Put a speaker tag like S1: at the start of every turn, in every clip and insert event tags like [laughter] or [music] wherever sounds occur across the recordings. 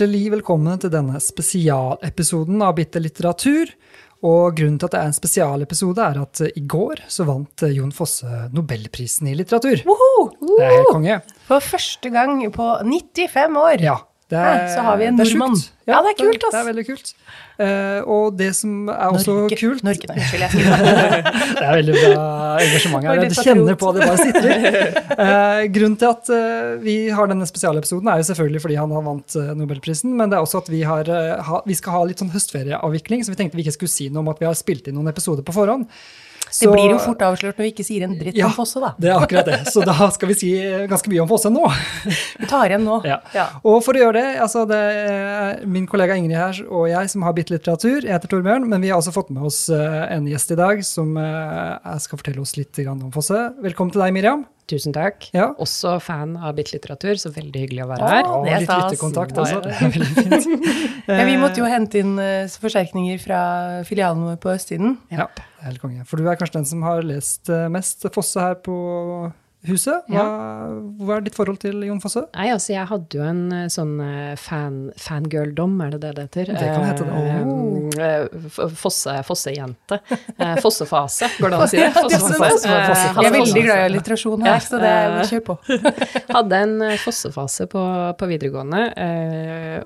S1: Hjertelig velkommen til denne spesialepisoden av Bitte litteratur. Og grunnen til at det er en spesialepisode, er at i går så vant Jon Fosse Nobelprisen i litteratur.
S2: Woho!
S1: Det er helt konge.
S2: For første gang på 95 år.
S1: Ja. Det er,
S2: Hæ, så har vi en nordmann.
S1: Ja,
S2: Ja, det er kult, ass.
S1: Det er veldig kult. Uh, og det som er også
S2: Norge.
S1: kult
S2: Norge, nei, unnskyld, det. [laughs]
S1: Det er veldig bra engasjement her. Du kjenner på det, bare sitter. Uh, [laughs] grunnen til at uh, vi har denne spesialepisoden, er jo selvfølgelig fordi han har vant Nobelprisen, men det er også at vi, har, ha, vi skal ha litt sånn høstferieavvikling, så vi tenkte vi ikke skulle si noe om at vi har spilt inn noen episoder på forhånd.
S2: Det blir jo fort avslørt når vi ikke sier en dritt
S1: Ja.
S2: om Fosse, da.
S1: Det er akkurat det. Så da skal vi si ganske mye om Fosse nå.
S2: Vi tar igjen nå.
S1: Ja.
S2: Ja.
S1: Og for å gjøre det, altså det er min kollega Ingrid her og jeg som har bitt litteratur. Jeg heter Torbjørn, men vi har også fått med oss eh, en gjest i dag som eh, skal fortelle oss litt om Fosse. Velkommen til deg, Miriam.
S3: Tusen takk.
S1: Ja.
S3: Også fan av bitte litteratur, så veldig hyggelig å være her.
S1: Ja,
S2: det er
S1: litt lyttekontakt
S3: altså.
S1: også.
S3: ja.
S1: Er
S2: vi måtte jo hente inn eh, forsterkninger fra filialen vår på Østsiden.
S1: Ja, helt konge. For du er kanskje den som har lest eh, mest Fosse her på huset. Hva, hva er ditt forhold til Jon Fosse?
S3: Nei, altså jeg hadde jo en eh, sånn eh, fan, fangirldom, er det det det heter?
S1: Det kan hete det.
S3: Eh, Fosse, fossejente. Fossefase, går det an å si det? [laughs]
S2: Fossefase.
S1: Fosse- Fosse-
S2: Vi er veldig glad i alliterasjon her, så det kjør på. [laughs]
S3: Hadde en fossefase på, på videregående,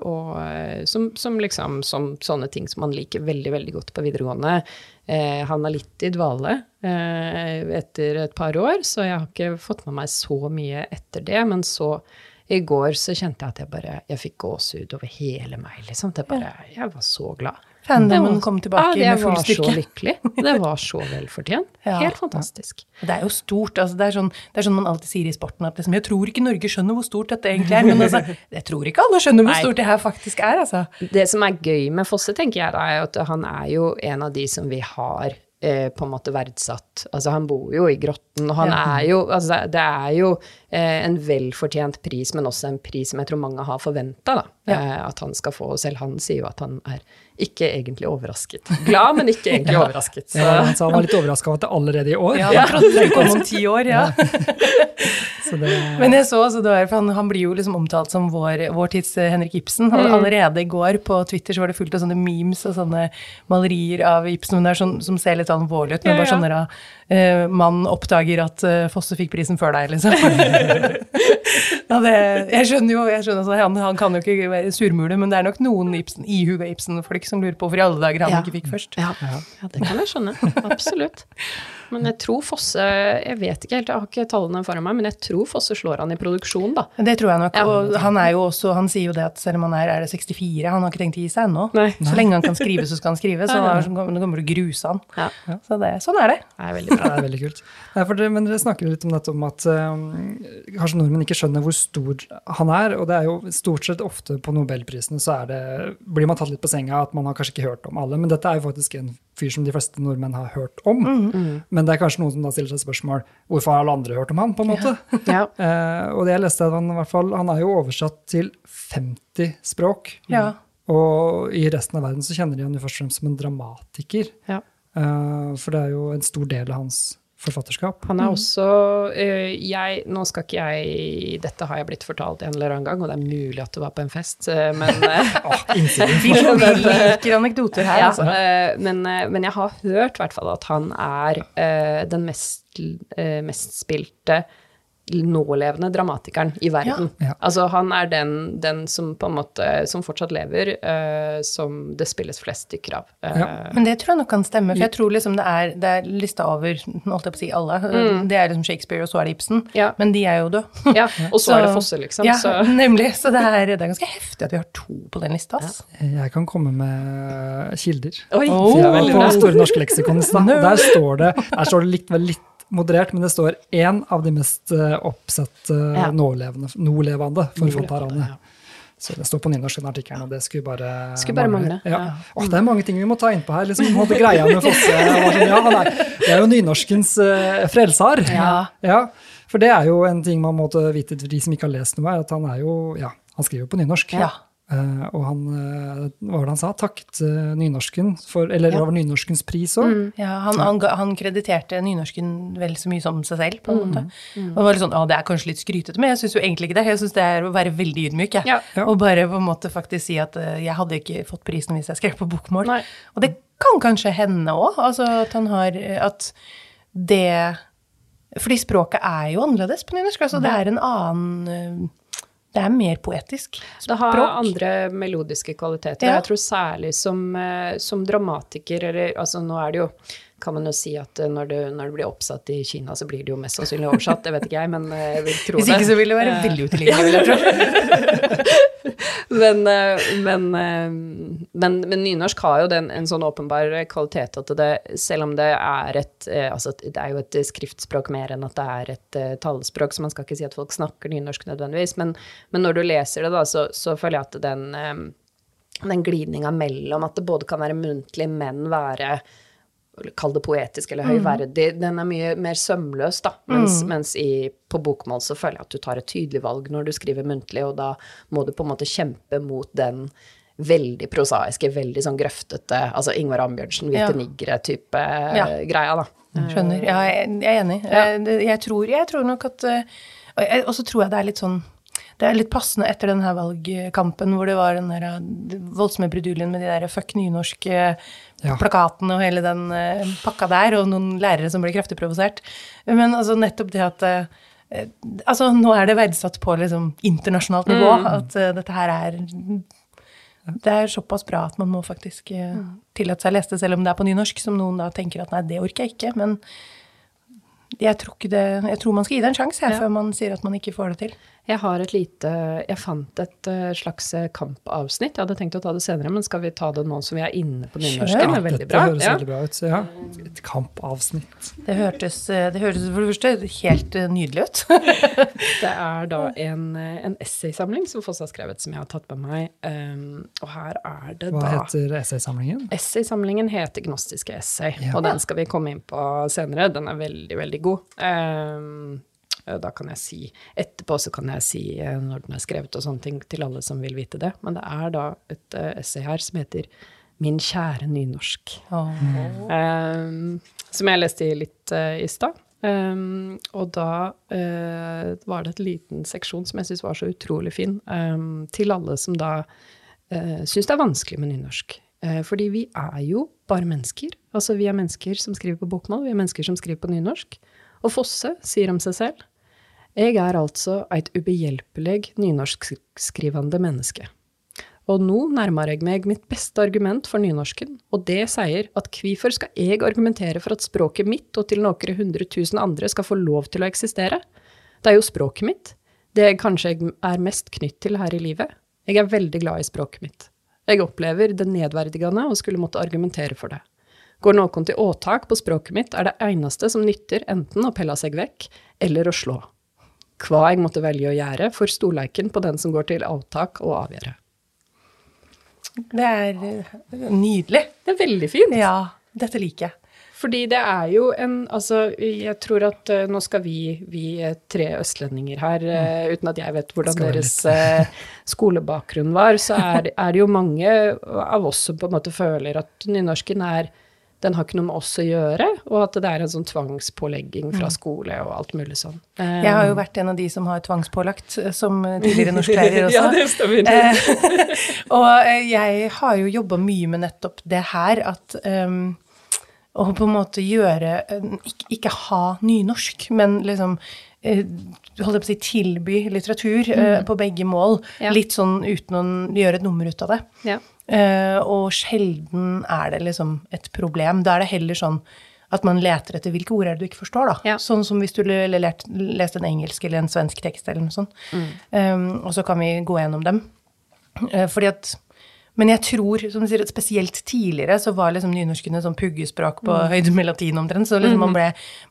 S3: og som, som liksom som sånne ting som man liker veldig, veldig godt på videregående. Eh, er litt i dvale eh, etter et par år, så jeg har ikke fått med meg så mye etter det. Men så i går så kjente jeg at jeg bare Jeg fikk gåsehud over hele meg, liksom. Det bare, jeg var så glad.
S2: Fandomen kom tilbake
S3: ja,
S2: med full
S3: Jeg var så lykkelig. Det var så velfortjent. [laughs]
S2: Ja.
S3: Helt fantastisk.
S2: Det er jo stort. altså det, er sånn, det er sånn man alltid sier i sporten at liksom, jeg tror ikke Norge skjønner hvor stort dette egentlig er. Men altså, [laughs] jeg tror ikke alle skjønner hvor stort det her faktisk er. altså.
S3: Det som er gøy med Fosse, tenker jeg, da, er at han er jo en av de som vi har eh, på en måte verdsatt. Altså, han bor jo i Grotten, og han
S2: Ja.
S3: er jo altså, Det er jo eh, en velfortjent pris, men også en pris som jeg tror mange har forventa eh, at han skal få. Og selv han sier jo at han er ikke egentlig overrasket. Glad, men ikke [laughs] egentlig overrasket. Så.
S1: Ja, han han var litt overraska over at det allerede i år.
S2: Ja, Han trodde det kom om ti år, ja. [laughs] [laughs]
S1: Det,
S2: Men jeg så også der, for han, han blir jo liksom omtalt som vår, vår tids eh, Henrik Ibsen. Og allerede i går på Twitter så var det fullt av sånne memes og sånne malerier av Ibsen der, er sånn, som ser litt alvorlig ut. Men
S3: Ja,
S2: bare
S3: skjønner
S2: sånn der, eh, mann oppdager at uh, Fosse fikk prisen før deg, liksom. [laughs] ja, det, jeg skjønner jo, jeg skjønner, altså, han, han kan jo ikke være surmule, men det er nok noen Ibsen, ihuga Ibsen-folk som lurer på hvorfor i alle dager han
S3: Ja.
S2: ikke fikk først.
S3: Ja, ja, det kan jeg skjønne. Absolutt. Men jeg tror Fosse Jeg vet ikke helt, jeg har ikke tallene foran meg, men jeg tror Fosse slår han i produksjon, da.
S2: Det tror jeg nok.
S3: Ja.
S2: Og han er jo også, han sier jo det at selv om han er, er det 64, han har ikke tenkt å gi seg ennå. Så lenge han kan skrive, så skal han skrive. Så [laughs] så kommer det å gruse han.
S3: Ja,
S2: Så det, sånn er det.
S3: det er veldig bra.
S1: det er veldig kult. Nei, for det, men dere snakker litt om dette om at um, kanskje nordmenn ikke skjønner hvor stor han er. Og det er jo stort sett ofte på nobelprisene så er det, blir man tatt litt på senga at man har kanskje ikke hørt om alle. Men dette er jo faktisk en fyr som de fleste nordmenn har hørt om. Men det er kanskje noen som da stiller seg spørsmål hvorfor har alle andre hørt om han, på en måte.
S3: Ja. [laughs]
S1: Eh, og det jeg leste, at han, i hvert fall, han er jo oversatt til 50 språk.
S2: Ja.
S1: Og i resten av verden så kjenner de han jo først og fremst som en dramatiker.
S3: Ja.
S1: Uh, for det er jo en stor del av hans forfatterskap.
S3: Han er også øh, jeg, Nå skal ikke jeg Dette har jeg blitt fortalt en eller annen gang, og det er mulig at det var på en fest, øh, men [laughs]
S1: innsider. [laughs]
S2: Vi liker anekdoter her,
S3: ja,
S2: altså.
S3: men, men jeg har hørt i hvert fall at han er den mest, mest spilte nålevende dramatikeren i verden.
S1: Ja. Ja.
S3: Altså han er den, den som på en måte som fortsatt lever, uh, som det spilles flest stykker av. Uh,
S1: Ja.
S2: Men det tror jeg nok kan stemme, for jeg tror liksom det er, det er lista over holdt jeg på å si alle. Det er liksom Shakespeare, og så er det Ibsen.
S3: Ja.
S2: Men de er jo døde.
S3: ja, og så er det [laughs] Fosse, liksom.
S2: Ja,
S3: Så. [laughs]
S2: nemlig. Så det er, det er ganske heftig at vi har to på den lista. ass.
S1: Jeg kan komme med kilder.
S3: Oi,
S2: Oh.
S1: På. Store norske leksikon. [laughs] Der står det, der står det litt, litt moderert, men det står én av de mest eh, oppsatte
S3: Ja.
S1: nålevende, nålevende forfatterne.
S3: Ja.
S1: Så det står på nynorsk den artikkelen, og det skulle bare
S3: Skulle bare mangle.
S1: Ja. Åh, det er mange ting vi må ta innpå her. liksom Hadde greia med Fosse. sånn, Ja, han er, det er jo nynorskens uh, frelser.
S2: Ja.
S1: Ja, For det er jo en ting man måtte vite for de som ikke har lest noe, er at han er jo Ja, han skriver jo på nynorsk.
S2: Ja.
S1: Eh, og han, uh, hva var det han sa, takket uh, nynorsken for Eller
S2: Ja.
S1: det var nynorskens pris òg.
S2: Ja, han, han, han krediterte nynorsken vel så mye som seg selv, på en måte.
S3: Mm.
S2: Og det var litt sånn, å, det er kanskje litt skrytete, men jeg syns jo egentlig ikke det. Jeg syns det er å være veldig ydmyk, jeg.
S3: Ja.
S1: Ja.
S2: Og bare på en måte faktisk si at jeg hadde ikke fått prisen hvis jeg skrev på bokmål.
S3: Nei.
S2: Og det kan kanskje hende òg, altså at han har At det Fordi språket er jo annerledes på nynorsk. Altså det er en annen Det er mer poetisk Språk.
S3: Det har andre melodiske kvaliteter.
S2: Ja.
S3: Jeg tror særlig som, eh, som dramatiker, eller altså nå er det jo kan man jo si at eh, når det, når det blir oppsatt i Kina, så blir det jo mest sannsynlig oversatt. Det vet ikke jeg, men eh, jeg vil tro det.
S2: Hvis ikke så vil det være veldig utilgjengelig, [laughs]
S3: men, eh, men, men, men nynorsk har jo den, en sånn åpenbar kvalitet at det, selv om det er et Altså, det er jo et skriftspråk mer enn at det er et eh, tallspråk, så man skal ikke si at folk snakker nynorsk nødvendigvis, men, men når du leser det, da, så, så føler jeg at den, eh, den glidninga mellom at det både kan være muntlig, men være Kall det poetisk eller høyverdig. Den er mye mer sømløs, da. Mens, mens i, på bokmål så føler jeg at du tar et tydelig valg når du skriver muntlig, og da må du på en måte kjempe mot den veldig prosaiske, veldig sånn grøftete Altså Ingvar Ambjørnsen, Hvite
S2: Ja.
S3: nigre-type
S2: Ja.
S3: greia, da.
S2: Skjønner. Ja, jeg, jeg er enig. Ja. Jeg, Jeg, tror, jeg tror nok at eh, og så tror jeg det er litt sånn det er litt passende etter denne valgkampen hvor det var den der eh, voldsomme bruduljen med de der fuck nynorsk-plakatene
S1: Ja.
S2: og hele den eh, pakka der, og noen lærere som ble kraftig provosert. Men altså nettopp det at eh, eh, Altså, nå er det verdsatt på liksom internasjonalt nivå at eh, dette her er det er såpass bra at man må faktisk eh, tillate seg å lese det, selv om det er på nynorsk, som noen da tenker at nei, det orker jeg ikke. Men jeg tror, ikke det, jeg tror man skal gi det en sjanse,
S3: Ja.
S2: før man sier at man ikke får det til.
S3: Jeg har et lite Jeg fant et eh, slags eh, kampavsnitt. Jeg hadde tenkt å ta det senere, men skal vi ta det nå som vi er inne på nynorsken? Det er veldig bra.
S1: høres veldig bra ut. Så ja, et kampavsnitt.
S2: Det hørtes, eh, det hørtes for det første helt nydelig ut. [laughs]
S3: Det er da en, en essaysamling som Foss har skrevet, som jeg har tatt med meg. Um, og her er det
S1: Hva
S3: da
S1: heter essaysamlingen?
S3: Essaysamlingen heter Gnostiske essay,
S1: Ja.
S3: og den skal vi komme inn på senere. Den er veldig, veldig god. Um, da kan jeg si Etterpå så kan jeg si eh, når den er skrevet og sånne ting til alle som vil vite det. Men det er da et eh, essay her som heter Min kjære nynorsk. Um, som jeg leste i litt uh, i stad. Um, og da uh, var det et liten seksjon som jeg syns var så utrolig fin, um, til alle som da uh, syns det er vanskelig med nynorsk. Uh, fordi vi er jo bare mennesker. Altså vi er mennesker som skriver på bokmål, vi er mennesker som skriver på nynorsk. Og Fosse sier om seg selv Jeg er altså eit ubehjelpelig nynorskskrivende menneske. Og nå nærmer jeg meg mitt beste argument for nynorsken, og det sier at hvorfor skal jeg argumentere for at språket mitt og til noen hundre tusen andre skal få lov til å eksistere? Det er jo språket mitt, det jeg kanskje er mest knytt til her i livet. Jeg er veldig glad i språket mitt. Jeg opplever det nedverdigende å skulle måtte argumentere for det. Går noen til åtak på språket mitt, er det eneste som nytter enten å pelle seg vekk eller å slå. Hva jeg måtte velge å gjøre, for storleiken på den som går til avtak og avgjøre.
S2: Det er eh, nydelig.
S3: Det er veldig fint.
S2: Ja, dette liker jeg.
S3: Fordi det er jo en Altså, jeg tror at uh, nå skal vi, vi eh, tre østlendinger her, uh, uten at jeg vet hvordan deres uh, skolebakgrunn var, så er, er det jo mange av oss som på en måte føler at nynorsken er den har ikke noe med oss å gjøre, og at det er en sånn tvangspålegging fra skole og alt mulig sånn.
S2: Jeg har jo vært en av de som har tvangspålagt eh, som tidligere norsklærer [laughs] også.
S3: ja, det stemmer. [laughs]
S2: Eh, og eh, jeg har jo jobba mye med nettopp det her, at um, å på en måte gjøre eh, ikke, ikke ha nynorsk, men liksom eh, holdt jeg på å si, tilby litteratur eh, på begge mål.
S3: Ja.
S2: Litt sånn uten å gjøre et nummer ut av det.
S3: Ja.
S2: Eh, og sjelden er det liksom et problem. Da er det heller sånn at man leter etter hvilke ord er det du ikke forstår, da.
S3: Ja.
S2: Sånn som hvis du leste en engelsk eller en svensk tekst eller noe sånt. Um, og så kan vi gå gjennom dem. Uh, fordi at men jeg tror, som du sier, at spesielt tidligere så var liksom nynorskene sånn puggespråk på høyde med latin omtrent. Så liksom man, ble,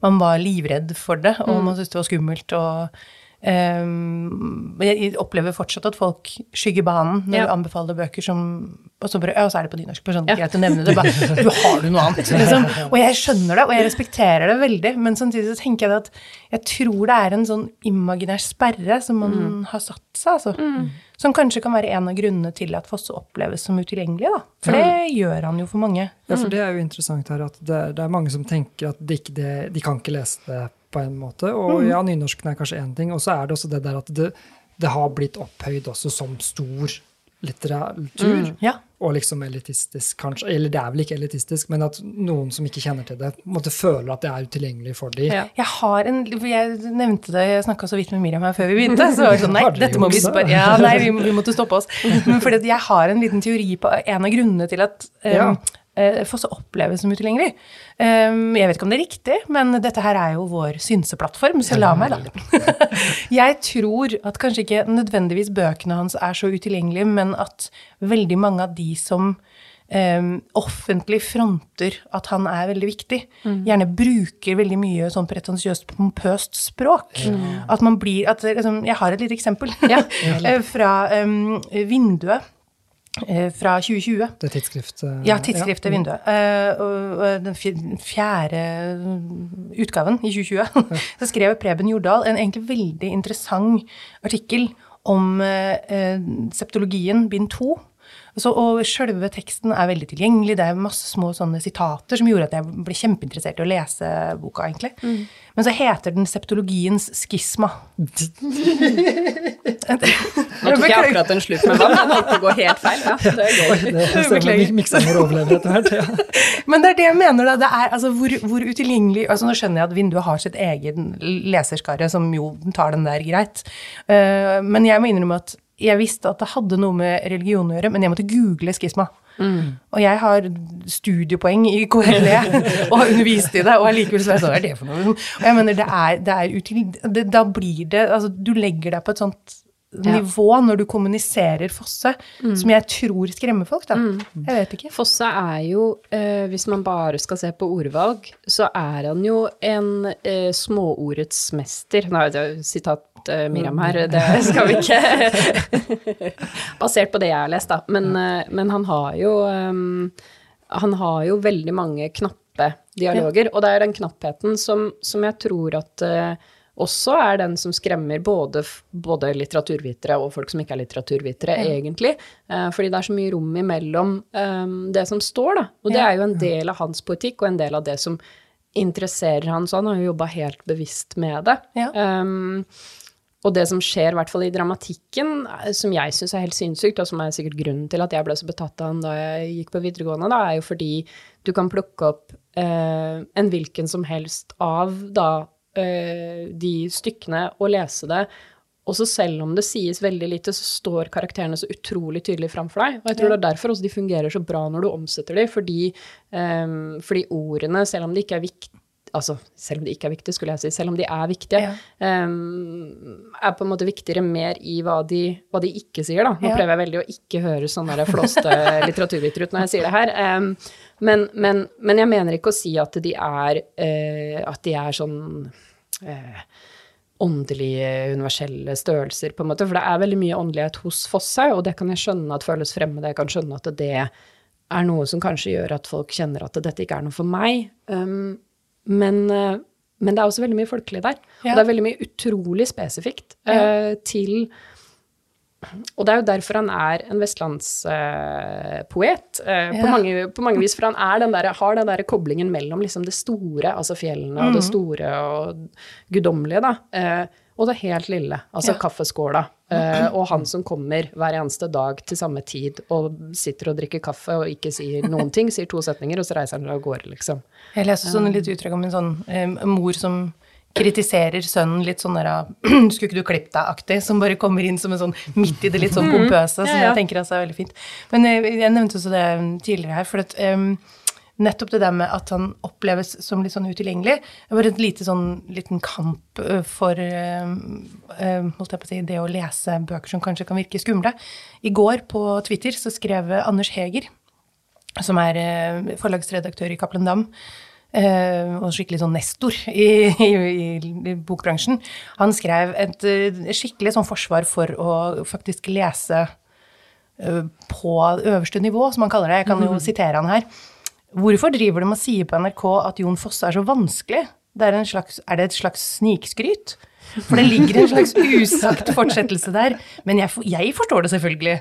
S2: man var livredd for det, og man syntes det var skummelt. Og Um, jeg opplever fortsatt at folk skygger banen når
S3: Ja.
S2: du anbefaler bøker som Og så bare Ja, så er det på nynorsk. Bare sånn,
S3: Ja.
S2: greit å nevne det. Bare, [laughs] du har du noe annet? Liksom. Og jeg skjønner det, og jeg respekterer det veldig, men samtidig så tenker jeg at jeg tror det er en sånn imaginær sperre som man har satt seg, altså. Som kanskje kan være en av grunnene til at Fosse oppleves som utilgjengelig, da. For det gjør han jo for mange.
S1: Ja, for det er jo interessant her at det, det er mange som tenker at de, ikke, de, de kan ikke lese det på en måte. Og ja, nynorsken er kanskje én ting, og så er det også det der at det, det har blitt opphøyd også som stor litteratur.
S2: Ja.
S1: Og liksom elitistisk, kanskje. Eller det er vel ikke elitistisk, men at noen som ikke kjenner til det, måtte føle at det er utilgjengelig for dem.
S3: Ja.
S2: Jeg har en Jeg nevnte det, jeg snakka så vidt med Miriam her før vi begynte. Så var det sånn, nei, [laughs] dette må vi spørre Ja, nei, vi, vi måtte stoppe oss. Men fordi jeg har en liten teori på en av grunnene til at um,
S1: Ja.
S2: Eh, Fosse oppleves som utilgjengelig. Um, jeg vet ikke om det er riktig, men dette her er jo vår synseplattform, så la meg, da. [laughs] jeg tror at kanskje ikke nødvendigvis bøkene hans er så utilgjengelige, men at veldig mange av de som um, offentlig fronter at han er veldig viktig, gjerne bruker veldig mye sånn pretensiøst, pompøst språk. At man blir at, liksom, Jeg har et lite eksempel ja, [laughs] fra um, Vinduet eh, fra 2020.
S1: Det tidsskriftet.
S2: Ja, tidsskriftet Vinduet. Eh, og, den fjerde utgaven i 2020 [laughs] så skrev Preben Jordal en egentlig veldig interessant artikkel om eh, eh, septologien bind to. Så, og sjølve teksten er veldig tilgjengelig. Det er masse små sånne sitater som gjorde at jeg ble kjempeinteressert i å lese boka, egentlig. Men så heter den Septologiens skisma.
S3: Nå tok jeg akkurat en slurk med vann, den holdt på å gå helt feil. Ja, det er gøy. [laughs]
S1: det stemmer.
S2: Beklager.
S1: Mikseren vår overlever etter hvert. Ja. [laughs]
S2: Men det er det jeg mener, da. Det er altså hvor, hvor utilgjengelig altså Nå skjønner jeg at vinduet har sitt egen leserskare, som jo tar den der greit. Uh, men jeg må innrømme at jeg visste at det hadde noe med religion å gjøre, men jeg måtte google skisma. Og jeg har studiepoeng i KRLE [laughs] og har undervist i det, og allikevel så er jeg sånn, hva er det for noe? Og jeg mener, det er, det er util... Det, da blir det Altså, du legger deg på et sånt. Nivå når du kommuniserer Fosse, som jeg tror skremmer folk, da. Jeg vet ikke.
S3: Fosse er jo, eh, hvis man bare skal se på ordvalg, så er han jo en eh, småordets mester. Nå er det er sitat eh, Miriam her, det skal vi ikke [laughs] Basert på det jeg har lest, da. Men, eh, men han har jo um, Han har jo veldig mange knappe dialoger, og det er den knappheten som, som jeg tror at eh, også er den som skremmer både, både litteraturvitere og folk som ikke er litteraturvitere, egentlig. Eh, fordi det er så mye rom imellom um, det som står, da. Og det
S2: Ja.
S3: er jo en del av hans poetikk, og en del av det som interesserer han, så han har jo jobba helt bevisst med det.
S2: Ja.
S3: Um, og det som skjer, i hvert fall i dramatikken, eh, som jeg syns er helt sinnssykt, og som er sikkert grunnen til at jeg ble så betatt av han da jeg gikk på videregående, da, er jo fordi du kan plukke opp eh, en hvilken som helst av da de stykkene og lese det. Og så selv om det sies veldig lite, så står karakterene så utrolig tydelig framfor deg. Og jeg tror det er derfor også de fungerer så bra når du omsetter dem, fordi, um, fordi ordene, selv om de ikke er viktige Altså, selv om de ikke er viktige, skulle jeg si. Selv om de er viktige,
S2: Ja.
S3: um, er på en måte viktigere mer i hva de, hva de ikke sier, da. Nå
S2: Ja.
S3: prøver jeg veldig å ikke høre sånne flåste [laughs] litteraturviter ut når jeg sier det her. Um, men, men, men jeg mener ikke å si at de er, uh, at de er sånn uh, åndelige, universelle størrelser, på en måte. For det er veldig mye åndelighet hos Fosshaug, og det kan jeg skjønne at føles fremmed. Jeg kan skjønne at det er noe som kanskje gjør at folk kjenner at dette ikke er noe for meg. Um, men, eh, men det er også veldig mye folkelig der.
S2: Ja.
S3: Og det er veldig mye utrolig spesifikt ja. til Og det er jo derfor han er en vestlandspoet eh, på,
S2: Ja.
S3: på mange vis. For han den der, har den der koblingen mellom liksom det store, altså fjellene, og
S2: Mm.
S3: det store og guddommelige, da. Eh, og det helt lille, altså
S2: Ja.
S3: kaffeskåla. Uh, og han som kommer hver eneste dag til samme tid og sitter og drikker kaffe og ikke sier noen ting, sier to setninger, og så reiser han av gårde, liksom.
S2: Jeg leste sånn litt uttrykk om en sånn um, mor som kritiserer sønnen litt sånn der [clears throat] Skulle ikke du klippe deg-aktig, som bare kommer inn som en sånn midt i det litt sånn pompøse, som
S3: Ja, ja.
S2: jeg tenker altså er veldig fint. Men jeg, jeg nevnte også det tidligere her, for at um, nettopp det der med at han oppleves som litt sånn utilgjengelig, det var et lite sånn liten kamp eh, for eh, eh, holdt jeg på å si, det å lese bøker som kanskje kan virke skumle. I går på Twitter så skrev Anders Heger, som er forlagsredaktør i Cappelen Dam, og skikkelig sånn nestor i, i, i bokbransjen, han skrev et skikkelig sånn forsvar for å faktisk lese på øverste nivå, som han kaller det. Jeg kan jo sitere han her. Hvorfor driver de og sier på NRK at Jon Fosse er så vanskelig? Det er, slags, er det et slags snikskryt? For det ligger en slags usagt fortsettelse der. Men jeg, jeg forstår det selvfølgelig.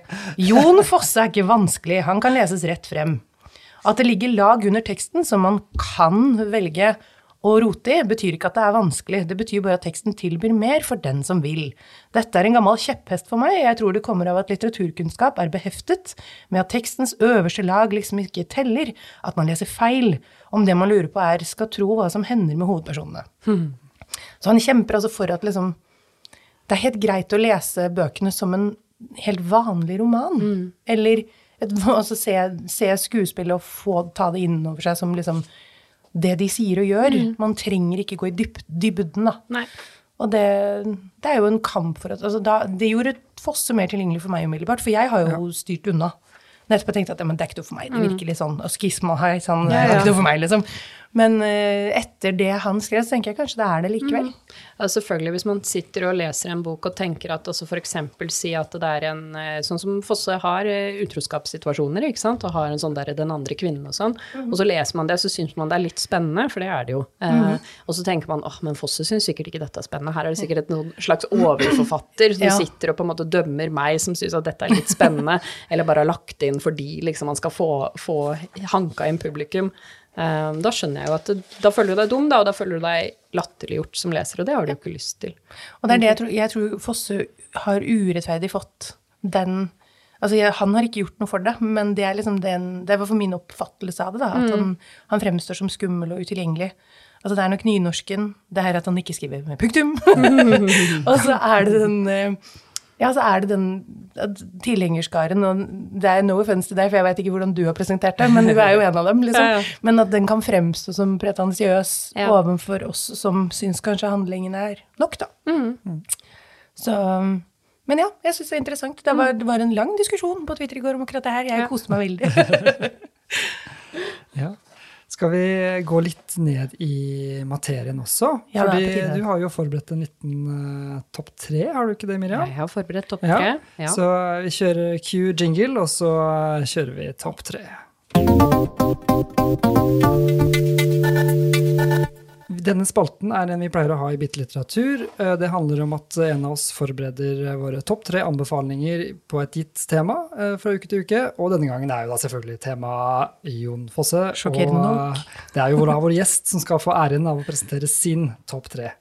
S2: Jon Fosse er ikke vanskelig, han kan leses rett frem. At det ligger lag under teksten som man kan velge å rote i, betyr ikke at det er vanskelig. Det betyr bare at teksten tilbyr mer for den som vil. Dette er en gammel kjepphest for meg. Jeg tror det kommer av at litteraturkunnskap er beheftet med at tekstens øverste lag liksom ikke teller, at man leser feil, om det man lurer på er skal tro hva som hender med hovedpersonene. Så han kjemper altså for at liksom Det er helt greit å lese bøkene som en helt vanlig roman. Eller et, [laughs] altså se, se skuespillet og få, ta det inn over seg som liksom det de sier og gjør. Man trenger ikke gå i dyp, dybden, da.
S3: Nei.
S2: Og det, det er jo en kamp for at altså da, Det gjorde Fosse mer tilgjengelig for meg umiddelbart, for jeg har jo styrt unna. Nettopp jeg tenkte at ja, men det er ikke noe for meg. Det virker litt sånn og skisma her, sånn, det er ikke noe for meg, liksom. Men eh, etter det han skrev, så tenker jeg kanskje det er det likevel.
S3: Ja, selvfølgelig, hvis man sitter og leser en bok og tenker at altså f.eks. si at det er en eh, Sånn som Fosse har eh, utroskapssituasjoner, ikke sant, og har en sånn der den andre kvinnen og sånn. Og så leser man det, så syns man det er litt spennende, for det er det jo. Eh, Og så tenker man åh, men Fosse syns sikkert ikke dette er spennende. Her er det sikkert et slags overforfatter som
S2: Ja.
S3: sitter og på en måte dømmer meg som syns at dette er litt spennende, [laughs] eller bare har lagt inn fordi liksom man skal få, få hanka inn publikum. Eh, da skjønner jeg jo at det, da føler du deg dum, da, og da føler du deg latterliggjort som leser, og det har du jo ikke lyst til.
S2: Og det er det jeg tror, jeg tror Fosse har urettferdig fått den Altså, jeg, han har ikke gjort noe for det, men det er liksom den Det var for min oppfattelse av det, da. At han, han fremstår som skummel og utilgjengelig. Altså, det er nok nynorsken, det her at han ikke skriver med punktum. [laughs] [laughs] og så er det den eh, ja, så er det den tilhengerskaren, og det er no offense til deg, for jeg vet ikke hvordan du har presentert det, men du er jo en av dem, [laughs] liksom.
S3: Ja, ja.
S2: Men at den kan fremstå som pretensiøs
S3: Ja.
S2: overfor oss som syns kanskje handlingen er nok, da. Så Men ja, jeg syns det er interessant. Det var, det var en lang diskusjon på Twitter i går om akkurat det her. Jeg
S3: Ja.
S2: koste meg veldig. [laughs] [laughs]
S1: Ja. Skal vi gå litt ned i materien også?
S2: Ja,
S1: Fordi du har jo forberedt en liten uh, topp tre, har du ikke det, Miriam?
S3: Jeg har forberedt topp
S1: Ja,
S3: tre. Ja.
S1: Så vi kjører Q-jingle, og så kjører vi topp tre. Denne spalten er en vi pleier å ha i Bitte litteratur. Eh, Det handler om at en av oss forbereder eh, våre topp tre anbefalinger på et gitt tema eh, fra uke til uke. Og denne gangen er jo da selvfølgelig tema Jon Fosse.
S2: Sjokkerende
S1: Og eh, det er jo da vår gjest som skal få æren av å presentere sin topp tre.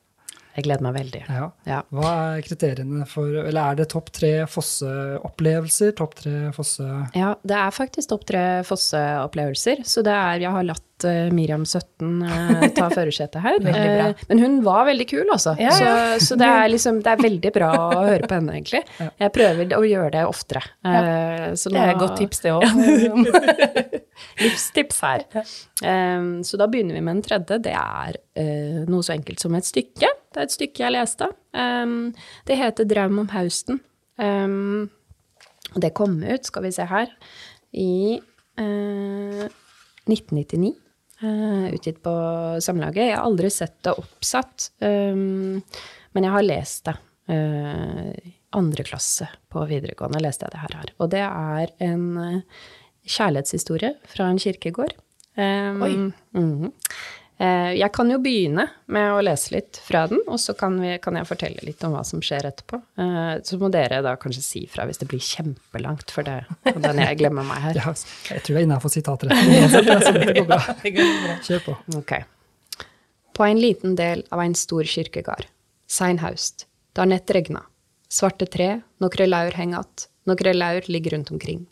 S3: Jeg gleder meg veldig.
S1: Ja.
S3: Ja.
S1: Hva er kriteriene for Eller er det topp tre Fosse-opplevelser? Topp tre Fosse
S3: Ja, det er faktisk topp tre Fosse-opplevelser. Så det er, jeg har latt eh, Miriam 17 eh, ta [laughs] førersetet her.
S2: Bra.
S3: Eh, men hun var veldig kul, altså.
S2: Ja, ja.
S3: Så, så det, er liksom, det er veldig bra å høre på henne, egentlig. Jeg prøver å gjøre det oftere. Så
S2: Det er et godt tips, det [laughs] òg.
S3: Livstips her. Så da begynner vi med den tredje. Det er noe så enkelt som et stykke. Det er et stykke jeg leste. Det heter 'Draum om hausten'. Og det kom ut, skal vi se her, i eh, 1999. eh, utgitt på Samlaget. Jeg har aldri sett det oppsatt, um, men jeg har lest det. Uh, andre klasse på videregående leste jeg det her. Og det er en eh, kjærlighetshistorie fra en kirkegård. Um,
S2: Oi.
S3: Mm Eh, jeg kan jo begynne med å lese litt fra den, og så kan, vi, kan jeg fortelle litt om hva som skjer etterpå. Eh, så må dere da kanskje si fra hvis det blir kjempelangt, for det den jeg glemmer meg her. [laughs]
S1: ja, Jeg tror det er innafor sitatretten uansett, ja, så det går bra. Kjør på.
S3: Ok. På en liten del av en stor kirkegard. sein haust, det har nett regna. Svarte tre, nokre laur henger att, nokre laur ligger rundt omkring.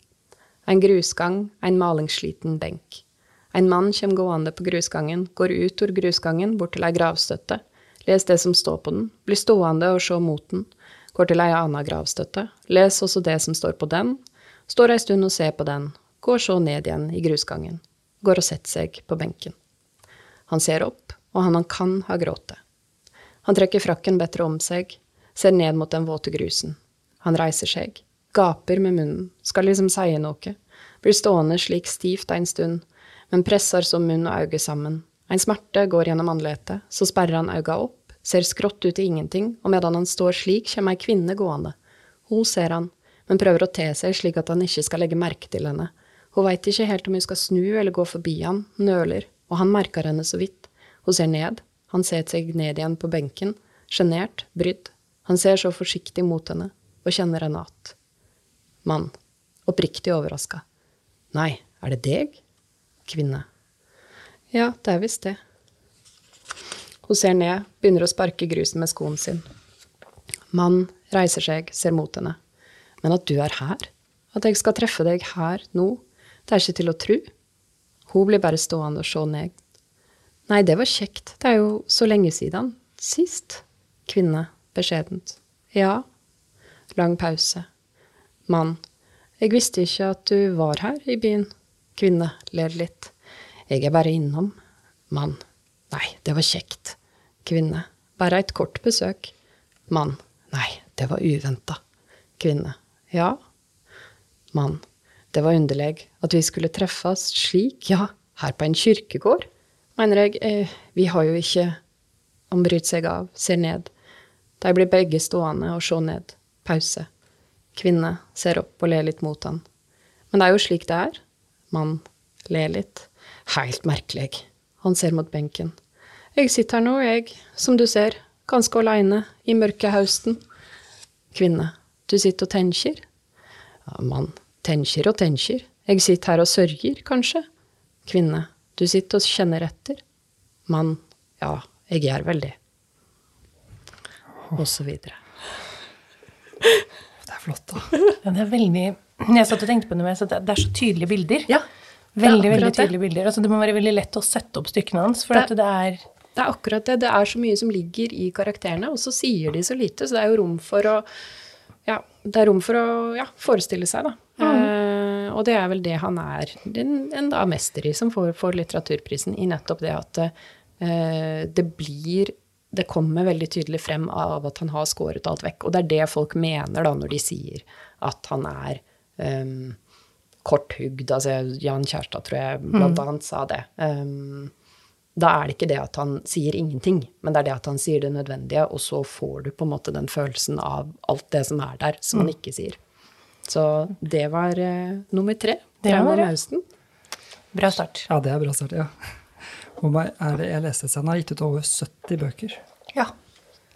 S3: En grusgang, en malingssliten benk. En mann kommer gående på grusgangen, går ut over grusgangen, bort til ei gravstøtte, les det som står på den, blir stående og se mot den, går til ei anna gravstøtte, les også det som står på den, står ei stund og ser på den, går så ned igjen i grusgangen, går og setter seg på benken. Han ser opp, og han, han kan ha gråte. Han trekker frakken bedre om seg, ser ned mot den våte grusen. Han reiser seg, gaper med munnen, skal liksom si noe, blir stående slik stivt en stund, men presser så munn og øyne sammen, En smerte går gjennom andletet, så sperrer han øynene opp, ser skrått ut i ingenting, og medan han står slik, kommer ei kvinne gående. Hun ser han, men prøver å te seg slik at han ikke skal legge merke til henne. Hun veit ikke helt om hun skal snu eller gå forbi han, nøler, og han merker henne så vidt. Hun ser ned, han setter seg ned igjen på benken, sjenert, brydd. Han ser så forsiktig mot henne, og kjenner henne att. Mann, oppriktig overraska. Nei, er det deg? Kvinne. Ja, det er visst det. Hun ser ned, begynner å sparke grusen med skoen sin. Mann reiser seg, ser mot henne. Men at du er her? At jeg skal treffe deg her, nå? Det er ikke til å tru. Hun blir bare stående og se ned. Nei, det var kjekt, det er jo så lenge siden. Sist. Kvinne, beskjedent. Ja. Lang pause. Mann. Jeg visste ikke at du var her i byen. Kvinne, ler litt. Jeg er bare innom. Mann. Nei, det var kjekt. Kvinne. Bare et kort besøk. Mann. Nei, det var uventa. Kvinne. Ja. Mann. Det var underlig at vi skulle treffes slik, ja, her på en kirkegård. Mener jeg, eh, vi har jo ikke Han bryter seg av, ser ned. De blir begge stående og se ned. Pause. Kvinne ser opp og ler litt mot han. Men det er jo slik det er. Mann ler litt. Helt merkelig. Han ser mot benken. Jeg sitter her nå, jeg, som du ser, ganske aleine, i mørke hausten. Kvinne. Du sitter og tenker? Ja, mann. Tenker og tenker. Jeg sitter her og sørger, kanskje. Kvinne. Du sitter og kjenner etter. Mann. Ja, jeg gjør vel det. Og så videre.
S1: Det er flott, da.
S2: Den er veldig Jeg satt og tenkte på det, men det er så tydelige bilder.
S3: Ja.
S2: Veldig, veldig
S3: det.
S2: tydelige bilder. Altså, det må være veldig lett å sette opp stykkene hans, for
S3: Det-
S2: at det er
S3: Det er akkurat det. Det er så mye som ligger i karakterene, og så sier de så lite, så det er jo rom for å ja, det er rom for å ja, forestille seg, da. Eh, og det er vel det han er en, en da mester i, som får, får litteraturprisen, i nettopp det at eh, det blir Det kommer veldig tydelig frem av at han har skåret alt vekk. Og det er det folk mener da når de sier at han er um, korthugd. Altså Jan Kjærstad, tror jeg, blant annet sa det. Um, da er det ikke det at han sier ingenting, men det er det at han sier det nødvendige, og så får du på en måte den følelsen av alt det som er der, som han ikke sier. Så det var uh, nummer tre.
S2: Det var det. Bra start.
S1: Ja, det er bra start, ja. Og meg er det, jeg leste et han har gitt ut over 70 bøker.
S2: Ja.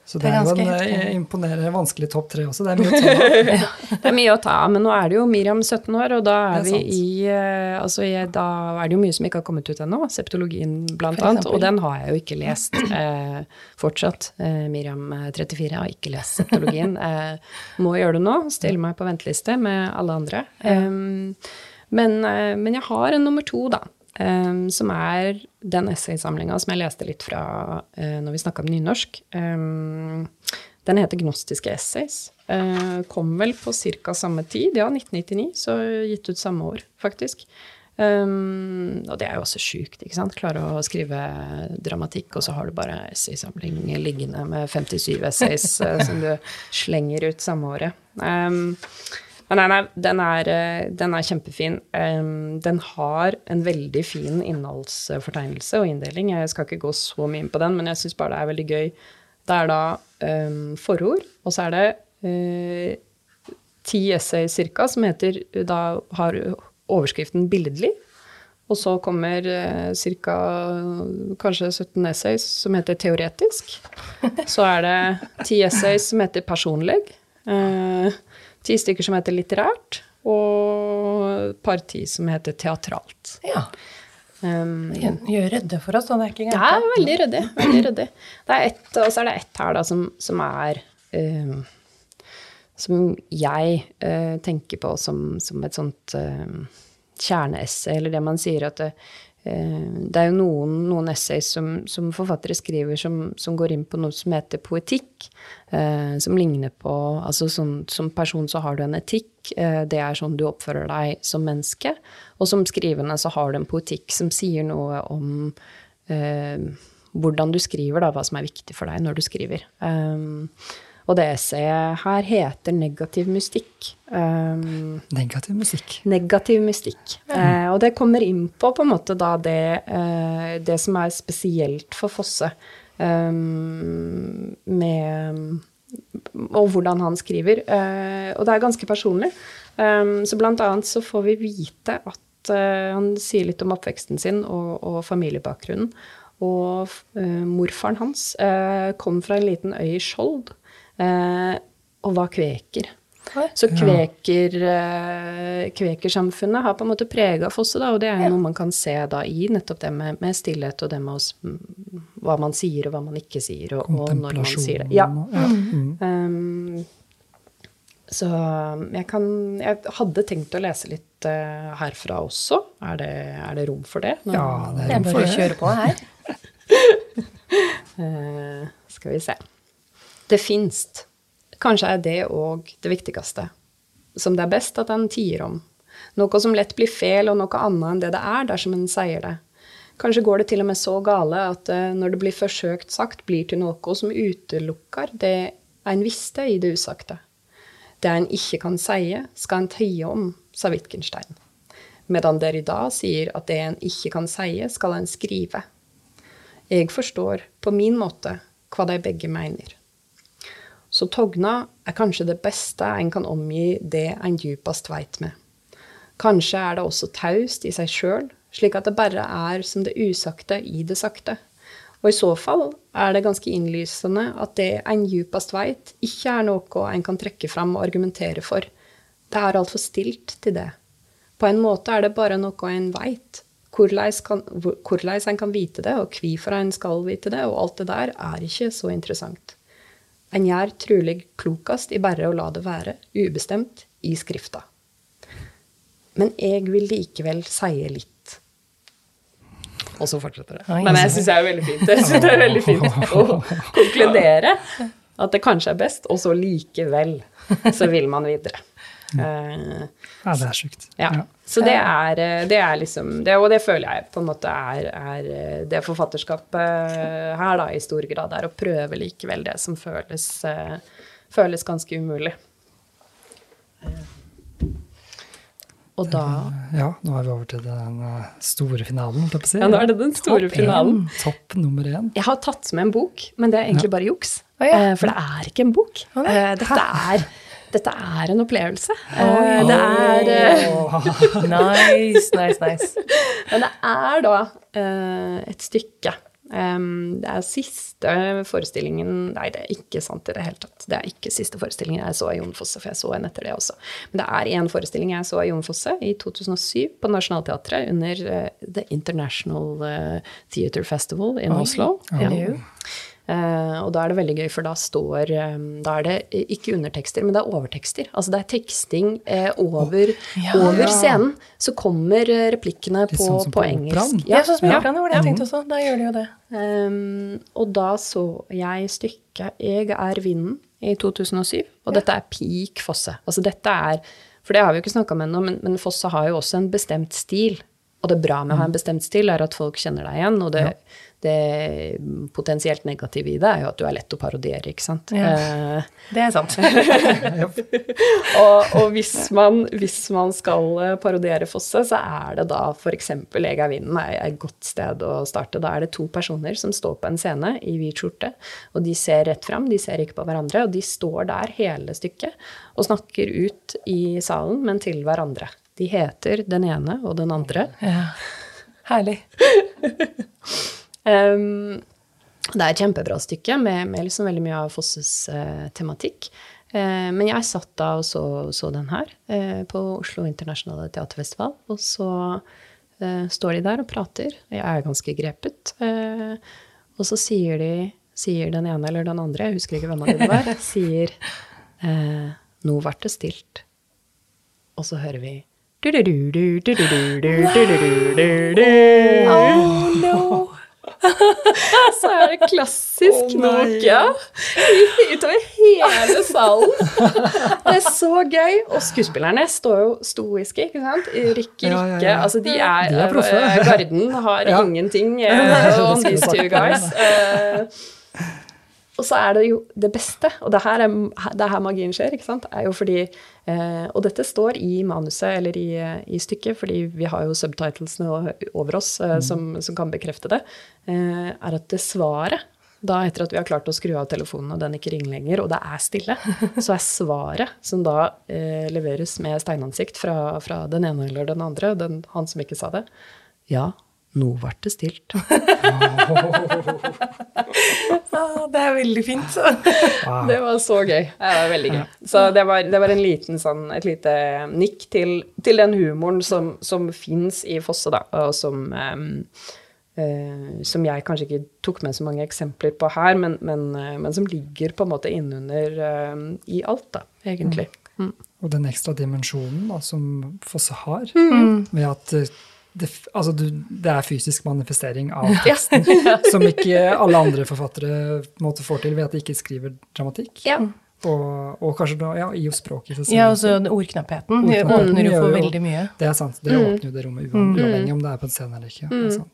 S1: Så
S2: Det
S1: det
S2: er
S1: jo en
S2: heftig.
S1: eh, imponerende vanskelig topp tre også. Det er mye å ta av. [laughs] [laughs]
S3: Det er mye å ta av, men nå er det jo Miriam 17 år, og da er,
S1: er
S3: vi i eh, Altså, da er det jo mye som ikke har kommet ut ennå. Septologien, blant annet. Og den har jeg jo ikke lest eh, fortsatt. Eh, Miriam eh, 34 har ikke lest septologien. [laughs] Eh, må gjøre det nå. Stille meg på venteliste med alle andre. Um, men, eh, men jeg har en nummer to, da. Um, som er den essaysamlinga som jeg leste litt fra uh, når vi snakka om nynorsk. Um, den heter 'Gnostiske essays'. Uh, kom vel på ca. samme tid, ja, 1999, så gitt ut samme år, faktisk. Um, og det er jo også sjukt, ikke sant. Klare å skrive dramatikk, og så har du bare essaysamling liggende med 57 essays uh, som du slenger ut samme året. Um, nei, nei, den er, eh, den er kjempefin. Um, den har en veldig fin innholdsfortegnelse og inndeling. Jeg skal ikke gå så mye inn på den, men jeg syns bare det er veldig gøy. Det er da um, forord, og så er det uh, ti essay cirka, som heter Da har overskriften 'billedlig'. Og så kommer eh, ca. kanskje 17 essays som heter 'teoretisk'. Så er det ti essays som heter personlig. Eh, ti stykker som heter 'litterært'. Og et par ti som heter 'teatralt'.
S2: Ja.
S3: Um,
S2: Gjør rydde for oss, da. Det er ikke gærent.
S3: er veldig ryddig. Veldig ryddig. Det er ett, og så er det ett her da, som, som er um, Som jeg uh, tenker på som, som et sånt um, kjerneesse, eller det man sier at eh, det er jo noen, noen essays som, som forfattere skriver som, som går inn på noe som heter poetikk, eh, som ligner på Altså som, som person så har du en etikk, eh, det er sånn du oppfører deg som menneske. Og som skrivende så har du en poetikk som sier noe om eh, hvordan du skriver, da, hva som er viktig for deg når du skriver. Um, Og det essayet her heter 'Negativ mystikk'. Um,
S1: Negativ mystikk.
S3: negativ mystikk. Eh, og det kommer inn på på en måte da det, uh, det som er spesielt for Fosse, um, med Og hvordan han skriver. Eh, og det er ganske personlig. Um, så blant annet så får vi vite at han sier litt om oppveksten sin og, og familiebakgrunnen. Og morfaren hans kom fra en liten øy i Skjold og var kveker.
S2: Oi.
S3: Så kveker, eh, kvekersamfunnet har på en måte prega Fosse, da, og det er jo noe man kan se da i nettopp det med, med stillhet og det med oss, hva man sier og hva man ikke sier, og, og når man sier det. Ja.
S1: Mm.
S3: Um, så jeg kan Jeg hadde tenkt å lese litt eh, herfra også. Er det, er det rom for det? Nå-
S1: Ja, det er rom for
S2: bare
S1: det.
S2: kjører på her.
S3: uh, [laughs] skal vi se. Det finst. Kanskje er det òg det viktigste. Som det er best at en tier om. Noe som lett blir feil, og noe annet enn det det er dersom en sier det. Kanskje går det til og med så gale at eh, når det blir forsøkt sagt, blir til noe som utelukker det en visste i det usagte. Det en ikke kan sie, skal en tie om, sa Wittgenstein. Medan dere i dag sier at det en ikke kan sie, skal en skrive. Jeg forstår på min måte hva de begge mener. Så togna er kanskje det beste en kan omgi det en djupest veit med. Kanskje er det også taust i seg sjøl, slik at det bare er som det usagte i det sakte. Og i så fall er det ganske innlysende at det en djupest veit, ikke er noe en kan trekke fram og argumentere for. Det er altfor stilt til det. På en måte er det bare noe en veit. Hvordan en kan vite det, og hvorfor en skal vite det, og alt det der, er ikke så interessant. En gjør trolig klokest i bare å la det være ubestemt i skrifta. Men jeg vil likevel si litt. Og så fortsetter det. Men jeg syns det er veldig fint. Jeg synes det er veldig fint å konkludere at det kanskje er best, og så likevel så vil man videre. Eh,
S1: Ja, det er sjukt.
S3: ja. Så det er, eh, det er liksom det, Og det føler jeg på en måte er, er eh, det forfatterskapet her, da, i stor grad, er å prøve likevel det som føles, føles ganske umulig. Eh, Og da
S1: Ja, nå er vi over til den store finalen, holdt jeg på å si.
S3: Ja, nå er det den store
S1: Topp
S3: finalen.
S1: En, Topp nummer én.
S3: Jeg har tatt med en bok, men det er egentlig bare juks.
S2: Oh, ja.
S3: For det er ikke en bok. Oh, Dette er, dette er en opplevelse. Oh, Det er oh, [laughs]
S2: Nice, nice, nice.
S3: Men det er da eh, et stykke. Det er siste forestillingen Nei, det er ikke sant i det hele tatt. Det er ikke siste forestillingen jeg så av Jon Fosse, for jeg så en etter det også. Men det er én forestilling jeg så av Jon Fosse i 2007 på Nationaltheatret under eh, The International Theatre Festival in Oslo. Ja. Eh, og da er det veldig gøy, for da står eh, Da er det ikke undertekster, men det er overtekster. Altså det er teksting eh, over,
S2: Ja.
S3: over scenen. Så kommer replikkene på,
S1: sånn
S3: på
S1: på
S3: engelsk.
S2: Ja, sånn som
S1: Ja.
S2: operaen, det jeg tenkte også. Da gjør de jo det.
S3: Um, og da så jeg stykket 'Jeg er vinden' i 2007, og dette er peak Fosse. Altså dette er, For det har vi jo ikke snakka med ennå, men, men Fosse har jo også en bestemt stil. Og det bra med å ha en bestemt stil er at folk kjenner deg igjen, og det, det potensielt negative i det er jo at du er lett å parodiere, ikke sant.
S2: Ja.
S3: Eh,
S2: Det er sant. [laughs]
S3: og, og hvis, man, hvis man skal eh, parodiere Fosse, så er det da f.eks. Jeg er vinden er et godt sted å starte. Da er det to personer som står på en scene i hvit skjorte, og de ser rett fram, de ser ikke på hverandre, og de står der hele stykket og snakker ut i salen, men til hverandre. De heter den ene og den andre.
S2: Ja. Herlig. [laughs]
S3: Um, det er et kjempebra stykke med, med liksom veldig mye av Fosses eh, tematikk. Eh, men jeg satt da og så, så den her eh, på Oslo Internasjonale Teaterfestival. Og så eh, står de der og prater. Jeg er ganske grepet. Eh, og så sier de sier den ene eller den andre, jeg husker ikke hvem av dem det var, [laughs] sier eh, Nå ble det stilt. Og så hører vi du-du-du, du-du-du, du-du-du-du-du-du.
S2: Oh no!
S3: Så er det klassisk Nokia i- utover hele salen. Det er så gøy. Og skuespillerne står jo stoiske, ikke sant? Rikke,
S1: Ja, ja, ja.
S3: Altså, de er,
S1: De er proffe.
S3: eh, Garden har ingenting uh, on these two guys. Eh, og så er det jo det beste, og det her er, det er her magien skjer, ikke sant, er jo fordi eh, Og dette står i manuset eller i, i, stykket, fordi vi har jo subtitlesene over oss eh, mm. som, som, kan bekrefte det, eh, er at det svaret da etter at vi har klart å skru av telefonen og den ikke ringer lenger, og det er stille, [laughs] så er svaret som da eh, leveres med steinansikt fra, fra, den ene eller den andre, den, han som ikke sa det, ja, nå ble det stilt. [laughs]
S2: ah, det er veldig fint.
S3: det var så gøy. Det var veldig gøy. Så det var, det var en liten sånn, et lite nikk til, til den humoren som, som fins i Fosse, da, og som um, Uh, som jeg kanskje ikke tok med så mange eksempler på her, men, men, uh, men som ligger på en måte innunder uh, i alt, da, egentlig.
S1: Mm. Mm. Og den ekstra dimensjonen da, som Fosse har, mm. med at det, altså du, det, er fysisk manifestering av [laughs] teksten, [laughs] som ikke alle andre forfattere måte, får til ved at de ikke skriver dramatikk. Ja. Og, og, kanskje da, ja, i språket.
S2: Ja, altså ordknappheten. Det åpner jo for veldig mye.
S1: Det er sant. Det mm. åpner jo det rommet mm. uavhengig om det er på en scene eller ikke. Mm.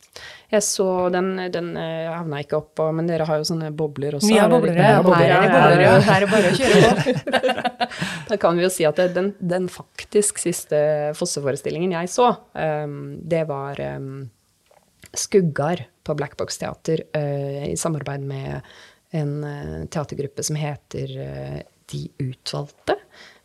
S3: Jeg så den, den eh, havna ikke opp på, men dere har jo sånne bobler også.
S2: Vi har bobler, ja. Her er det ja. Bare å kjøre på. [laughs]
S3: da kan vi jo si at den, den faktisk siste Fosse-forestillingen jeg så, um, det var um, Skuggar på Black Box Teater uh, i samarbeid med en uh, teatergruppe som heter uh, De utvalgte.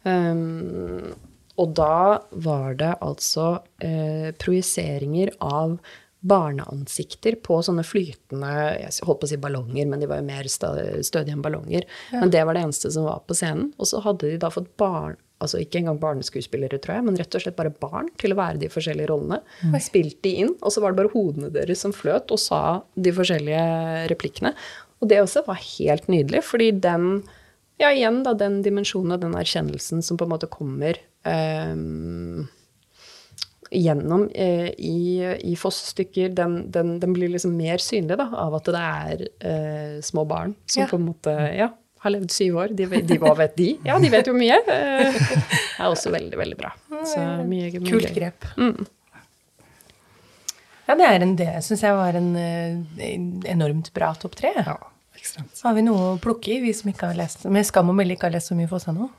S3: Um, og da var det altså uh, projiseringer av barneansikter på sånne flytende Jeg holdt på å si ballonger, men de var jo mer stødige enn ballonger. Ja. Men det var det eneste som var på scenen. Og så hadde de da fått barn altså ikke engang barneskuespillere, tror jeg, men rett og slett bare barn til å være de forskjellige rollene. Mm. Spilte de inn, og så var det bare hodene deres som fløt og sa de forskjellige replikkene. Og det også var helt nydelig, fordi den Ja, igjen, da, den dimensjonen og den erkjennelsen som på en måte kommer um, gjennom eh, i, i Foss-stykker, den, den, den, blir liksom mer synlig da, av at det er eh, små barn som ja. på en måte Ja, har levd syv år. De, de, hva vet de? Ja, de vet jo mye. Det er også veldig, veldig bra.
S2: Så mye, mye Kult grep. Mm. Ja, det er en, det syns jeg var en, en, enormt bra topp tre. Ja, ekstremt. Så har vi noe å plukke i, vi som ikke har lest, med skam og melde ikke har lest så mye for oss ennå.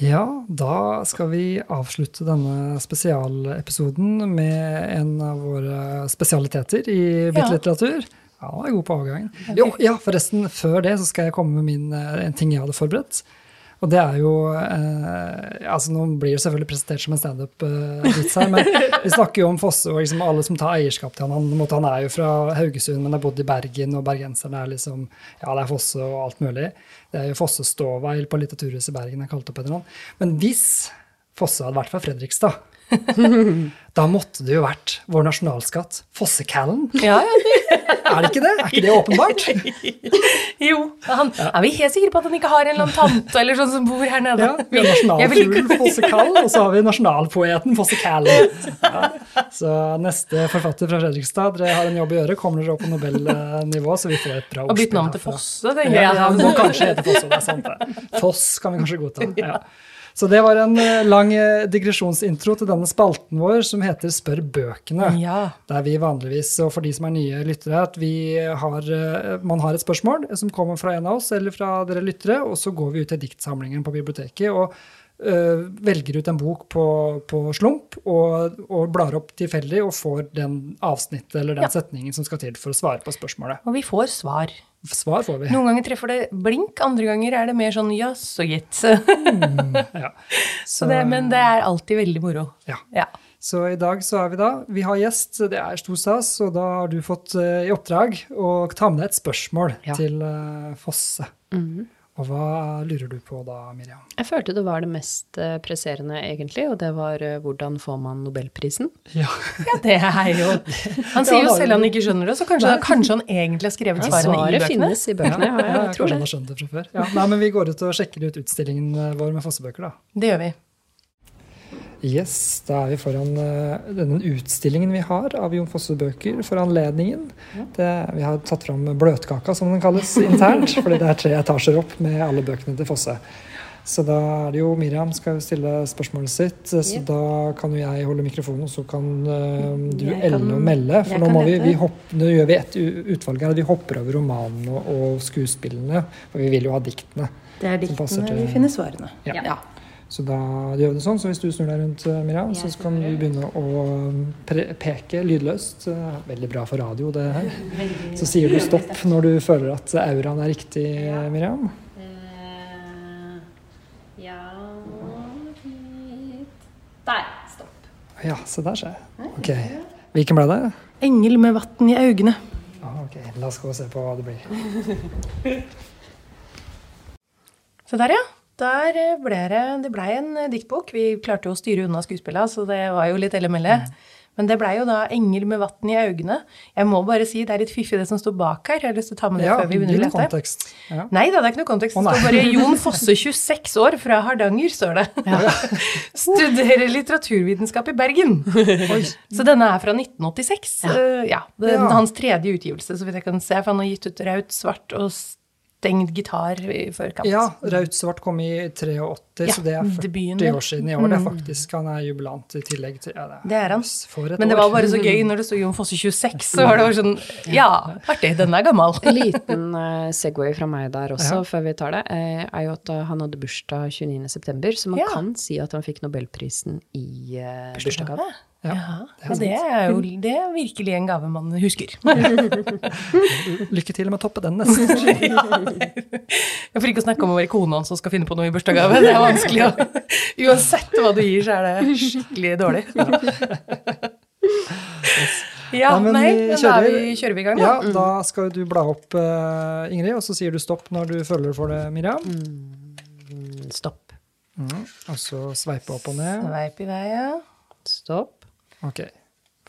S1: Ja, da skal vi avslutte denne spesialepisoden med en av våre spesialiteter i litteratur. Ja, han er god på avgangen. Jo, ja, forresten, før det så skal jeg komme med min, eh, en ting jeg hadde forberedt. Og det er jo eh, altså Nå blir det selvfølgelig presentert som en standup-vits eh, her, men [laughs] vi snakker jo om Fosse og liksom alle som tar eierskap til han. Han, han er jo fra Haugesund, men har bodd i Bergen, og bergenserne er liksom Ja, det er Fosse og alt mulig. Det er jo Fosse Ståveil på Litteraturhuset i Bergen er kalt opp etter han. Men hvis Fosse hadde vært fra Fredrikstad da måtte det jo vært vår nasjonalskatt, Fossekallen. Ja, [laughs] er det ikke det? Er ikke det åpenbart? [laughs]
S2: jo. Han, er vi helt sikre på at han ikke har en eller annen tante eller sånn som bor her nede?
S1: Ja, vi har nasjonalfugl Fossekallen, og så har vi nasjonalpoeten Fossekallen. [laughs] Ja. Så neste forfatter fra Fredrikstad, dere har en jobb å gjøre. Kommer dere opp på Nobel-nivå, så vi får et bra
S2: ordspill. Og bytte navn til Fosse, tenker jeg. Ja,
S1: ja, må kanskje hete Fosse, det er sant det. Foss kan vi kanskje godta. Ja. Så det var en eh, lang eh, digresjonsintro til denne spalten vår som heter Spør bøkene. Ja. Der vi vanligvis, og for de som er nye lyttere, at vi har, eh, man har et spørsmål som kommer fra en av oss eller fra dere lyttere, og så går vi ut til diktsamlingen på biblioteket. og Uh, velger ut en bok på, på slump og, og, blar opp tilfeldig og får den avsnittet eller den ja. setningen som skal til for å svare på spørsmålet.
S2: Og vi får svar.
S1: Svar får vi.
S2: Noen ganger treffer det blink, andre ganger er det mer sånn jaså, gitt. [laughs] mm, ja. Så, det, men det er alltid veldig moro.
S1: Ja. ja. Så i dag så er vi da Vi har gjest, det er stor stas, og da har du fått uh, i oppdrag å ta med deg et spørsmål ja. til uh, Fosse. Mm. Og hva lurer du på da, Miriam?
S3: Jeg følte det var det mest eh, presserende, egentlig, og det var hvordan får man nobelprisen?
S2: Ja, [laughs] ja det er jo [laughs] Han sier jo selv han ikke skjønner det, så kanskje, kanskje han egentlig har skrevet ja, svarene
S3: i bøkene? Svaret finnes i bøkene, ja.
S1: jeg tror det. Han har skjønt det fra før. Ja, nei, men vi går ut og sjekker ut utstillingen vår med Fossebøker, da.
S2: Det gjør vi.
S1: Yes, da er vi foran uh, denne utstillingen vi har av Jon Fosse-bøker for anledningen. Ja. Det, vi har tatt fram Bløtkaka, som den kalles internt, fordi det er tre etasjer opp med alle bøkene til Fosse. Så da er det jo Miriam skal jo stille spørsmålet sitt. Så
S3: Ja.
S1: da kan jo jeg holde mikrofonen, og så kan uh, du
S2: Jeg kan-
S1: og melde. For nå, må vi, vi hopp, nå gjør vi et utvalg her. Vi hopper over romanene og, og skuespillene. For vi vil jo ha diktene.
S2: Det er diktene
S1: til-
S2: vi finner svarene.
S1: Ja. Ja. Så da gjør vi det sånn. Så hvis du snur deg rundt, eh, Miriam, så kan du begynne å pre peke lydløst. Eh, Veldig bra for radio, det her. Så sier du stopp når du føler at auraen er riktig, Miriam.
S3: ja Der. Stopp.
S1: Ja, se der, se. Ok. Hvilken ble det?
S2: Engel med vann i øynene.
S1: Ah, ok, La oss gå og se på hva det blir. [laughs]
S2: Se der, ja. Der ble det, det ble en diktbok. Vi klarte jo å styre unna skuespillene, så det var jo litt ellemelle. Mm. Men det blei jo da 'Engel med vann i øynene'. Jeg må bare si det er litt fiffig det som står bak her. Jeg har lyst til å ta med det
S1: Ja,
S2: før vi begynner å lete.
S1: kontekst. Ja.
S2: Nei da, det er ikke noe kontekst. Det står bare Jon Fosse, 26 år, fra Hardanger, står det. [laughs] Studerer litteraturvitenskap i Bergen. [laughs] Så denne er fra 1986. Eh, Ja. det er
S1: Ja.
S2: Hans tredje utgivelse, så vidt jeg kan se. For han har gitt ut Raut svart og stengt gitar i forkant.
S1: Ja, Raut Svart kom i 83,
S2: Ja,
S1: så det er 40
S2: debuten,
S1: år siden i år. Det er faktisk, Han er jubilant i tillegg til ja,
S2: Det er han.
S1: For et
S2: Men det
S1: år.
S2: var bare så gøy når det sto Jon Fosse 26, så var det bare sånn Ja, artig, den er gammel.
S3: En liten uh, Segway fra meg der også,
S1: Ja.
S3: før vi tar det, eh, er jo at uh, han hadde bursdag 29.9., så man
S2: Ja.
S3: kan si at han fikk nobelprisen i uh, bursdagsgave.
S1: Ja,
S2: Ja,
S1: det er
S2: er jo det er virkelig en gave man husker. [laughs]
S1: Lykke til med å toppe den neste. [laughs]
S2: For ikke å snakke om å være kona hans som skal finne på noe i bursdagsgave. Det er vanskelig å Uansett hva du gir, så er det skikkelig dårlig. Ja,
S1: Nei, men
S2: nei,
S1: vi
S2: men da
S1: kjører.
S2: er vi, kjører vi i gang, da.
S1: Ja, da skal du bla opp, uh, Ingrid, og så sier du stopp når du føler for det, Miriam.
S3: Mm, Stopp.
S1: Mm. Og så sveipe opp og ned.
S2: Sveip i vei, ja.
S3: Stopp.
S1: Ok.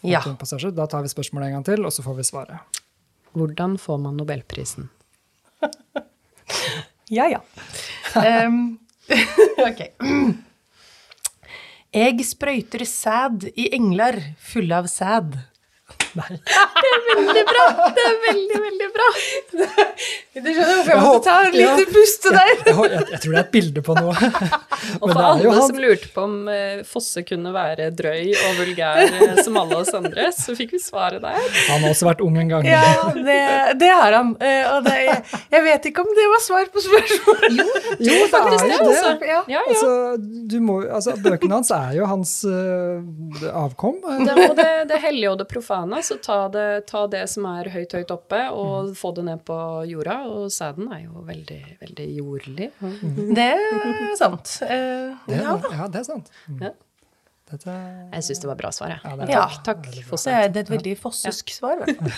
S2: Ja.
S1: Da tar vi spørsmålet en gang til, og så får vi svaret.
S3: Hvordan får man nobelprisen? [laughs]
S2: Ja, ja. Um, [laughs] ok. Jeg sprøyter sæd i engler fulle av sæd.
S1: Nei.
S3: Veldig bra! Det er veldig, veldig bra.
S2: Du skjønner hvorfor jeg
S1: Jeg
S2: måtte ta en liten
S1: ja.
S2: puste der?
S1: Jeg, jeg, jeg tror det er et bilde på noe.
S3: Og for
S1: det er
S3: alle
S1: han-
S3: som lurte på om eh, Fosse kunne være drøy og vulgær eh, som alle oss andre, så fikk vi svaret der.
S1: Han har også vært ung en gang.
S2: Ja, det, det har han. Eh, Og det, jeg vet ikke om det var svar på spørsmålet. Jo,
S1: Jo, det er jo det.
S3: altså. Ja, ja.
S1: Altså, du må, altså, bøkene hans er jo hans uh, avkom.
S3: Det, og det, det hellige og det profane, så ta det, ta det som er høyt, høyt oppe, og få det ned på jorda. Og sæden er jo veldig, veldig jordlig.
S2: Det er sant. Uh,
S1: Det,
S2: Ja,
S1: ja, det er sant. Mm.
S3: Ja.
S1: Dette,
S3: Jeg syns det var bra svar, jeg.
S1: Ja, det er
S2: Ja.
S3: Takk, takk
S1: Veldig bra.
S3: Fosse.
S2: så er et veldig fossesk svar. i hvert fall.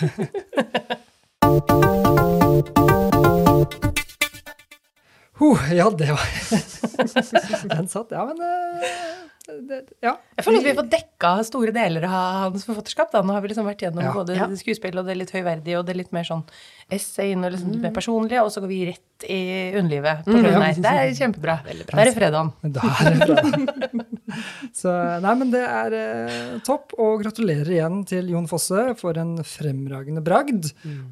S1: Ja, det var [laughs] Den satt, ja, men eh, det, Ja.
S2: Jeg føler at vi får dekka store deler av hans forfatterskap. Da. Nå har vi liksom vært gjennom
S1: Ja.
S2: både
S3: Ja.
S2: skuespill og det litt høyverdige og det litt mer sånn essay og liksom litt mer personlige, og så går vi rett i underlivet på mm,
S1: ja.
S2: Det er kjempebra.
S3: Bra.
S2: Da er fredagen.
S1: Der er bra. [laughs] Så nei, men det er eh, topp. Og gratulerer igjen til Jon Fosse for en fremragende bragd.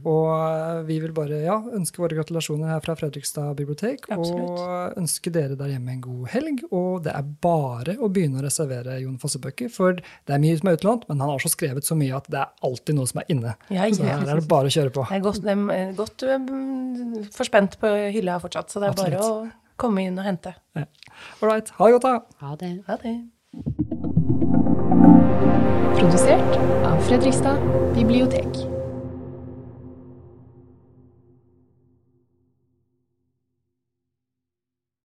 S1: Og eh, vi vil bare ja, ønske våre gratulasjoner her fra Fredrikstad bibliotek.
S2: Absolutt.
S1: Og ønske dere der hjemme en god helg. Og det er bare å begynne å reservere Jon Fosse-bøker. For det er mye som er utlånt, men han har så skrevet så mye at det er alltid noe som er inne.
S2: Ja,
S1: Så her er det bare å kjøre på.
S2: Jeg er godt, godt um, forspent på hylla fortsatt, så det er bare å komme inn og hente.
S1: Ja. Ålreit. Ha det godt, da.
S3: Ha det.
S2: Ha det.
S4: Produsert av Fredrikstad bibliotek.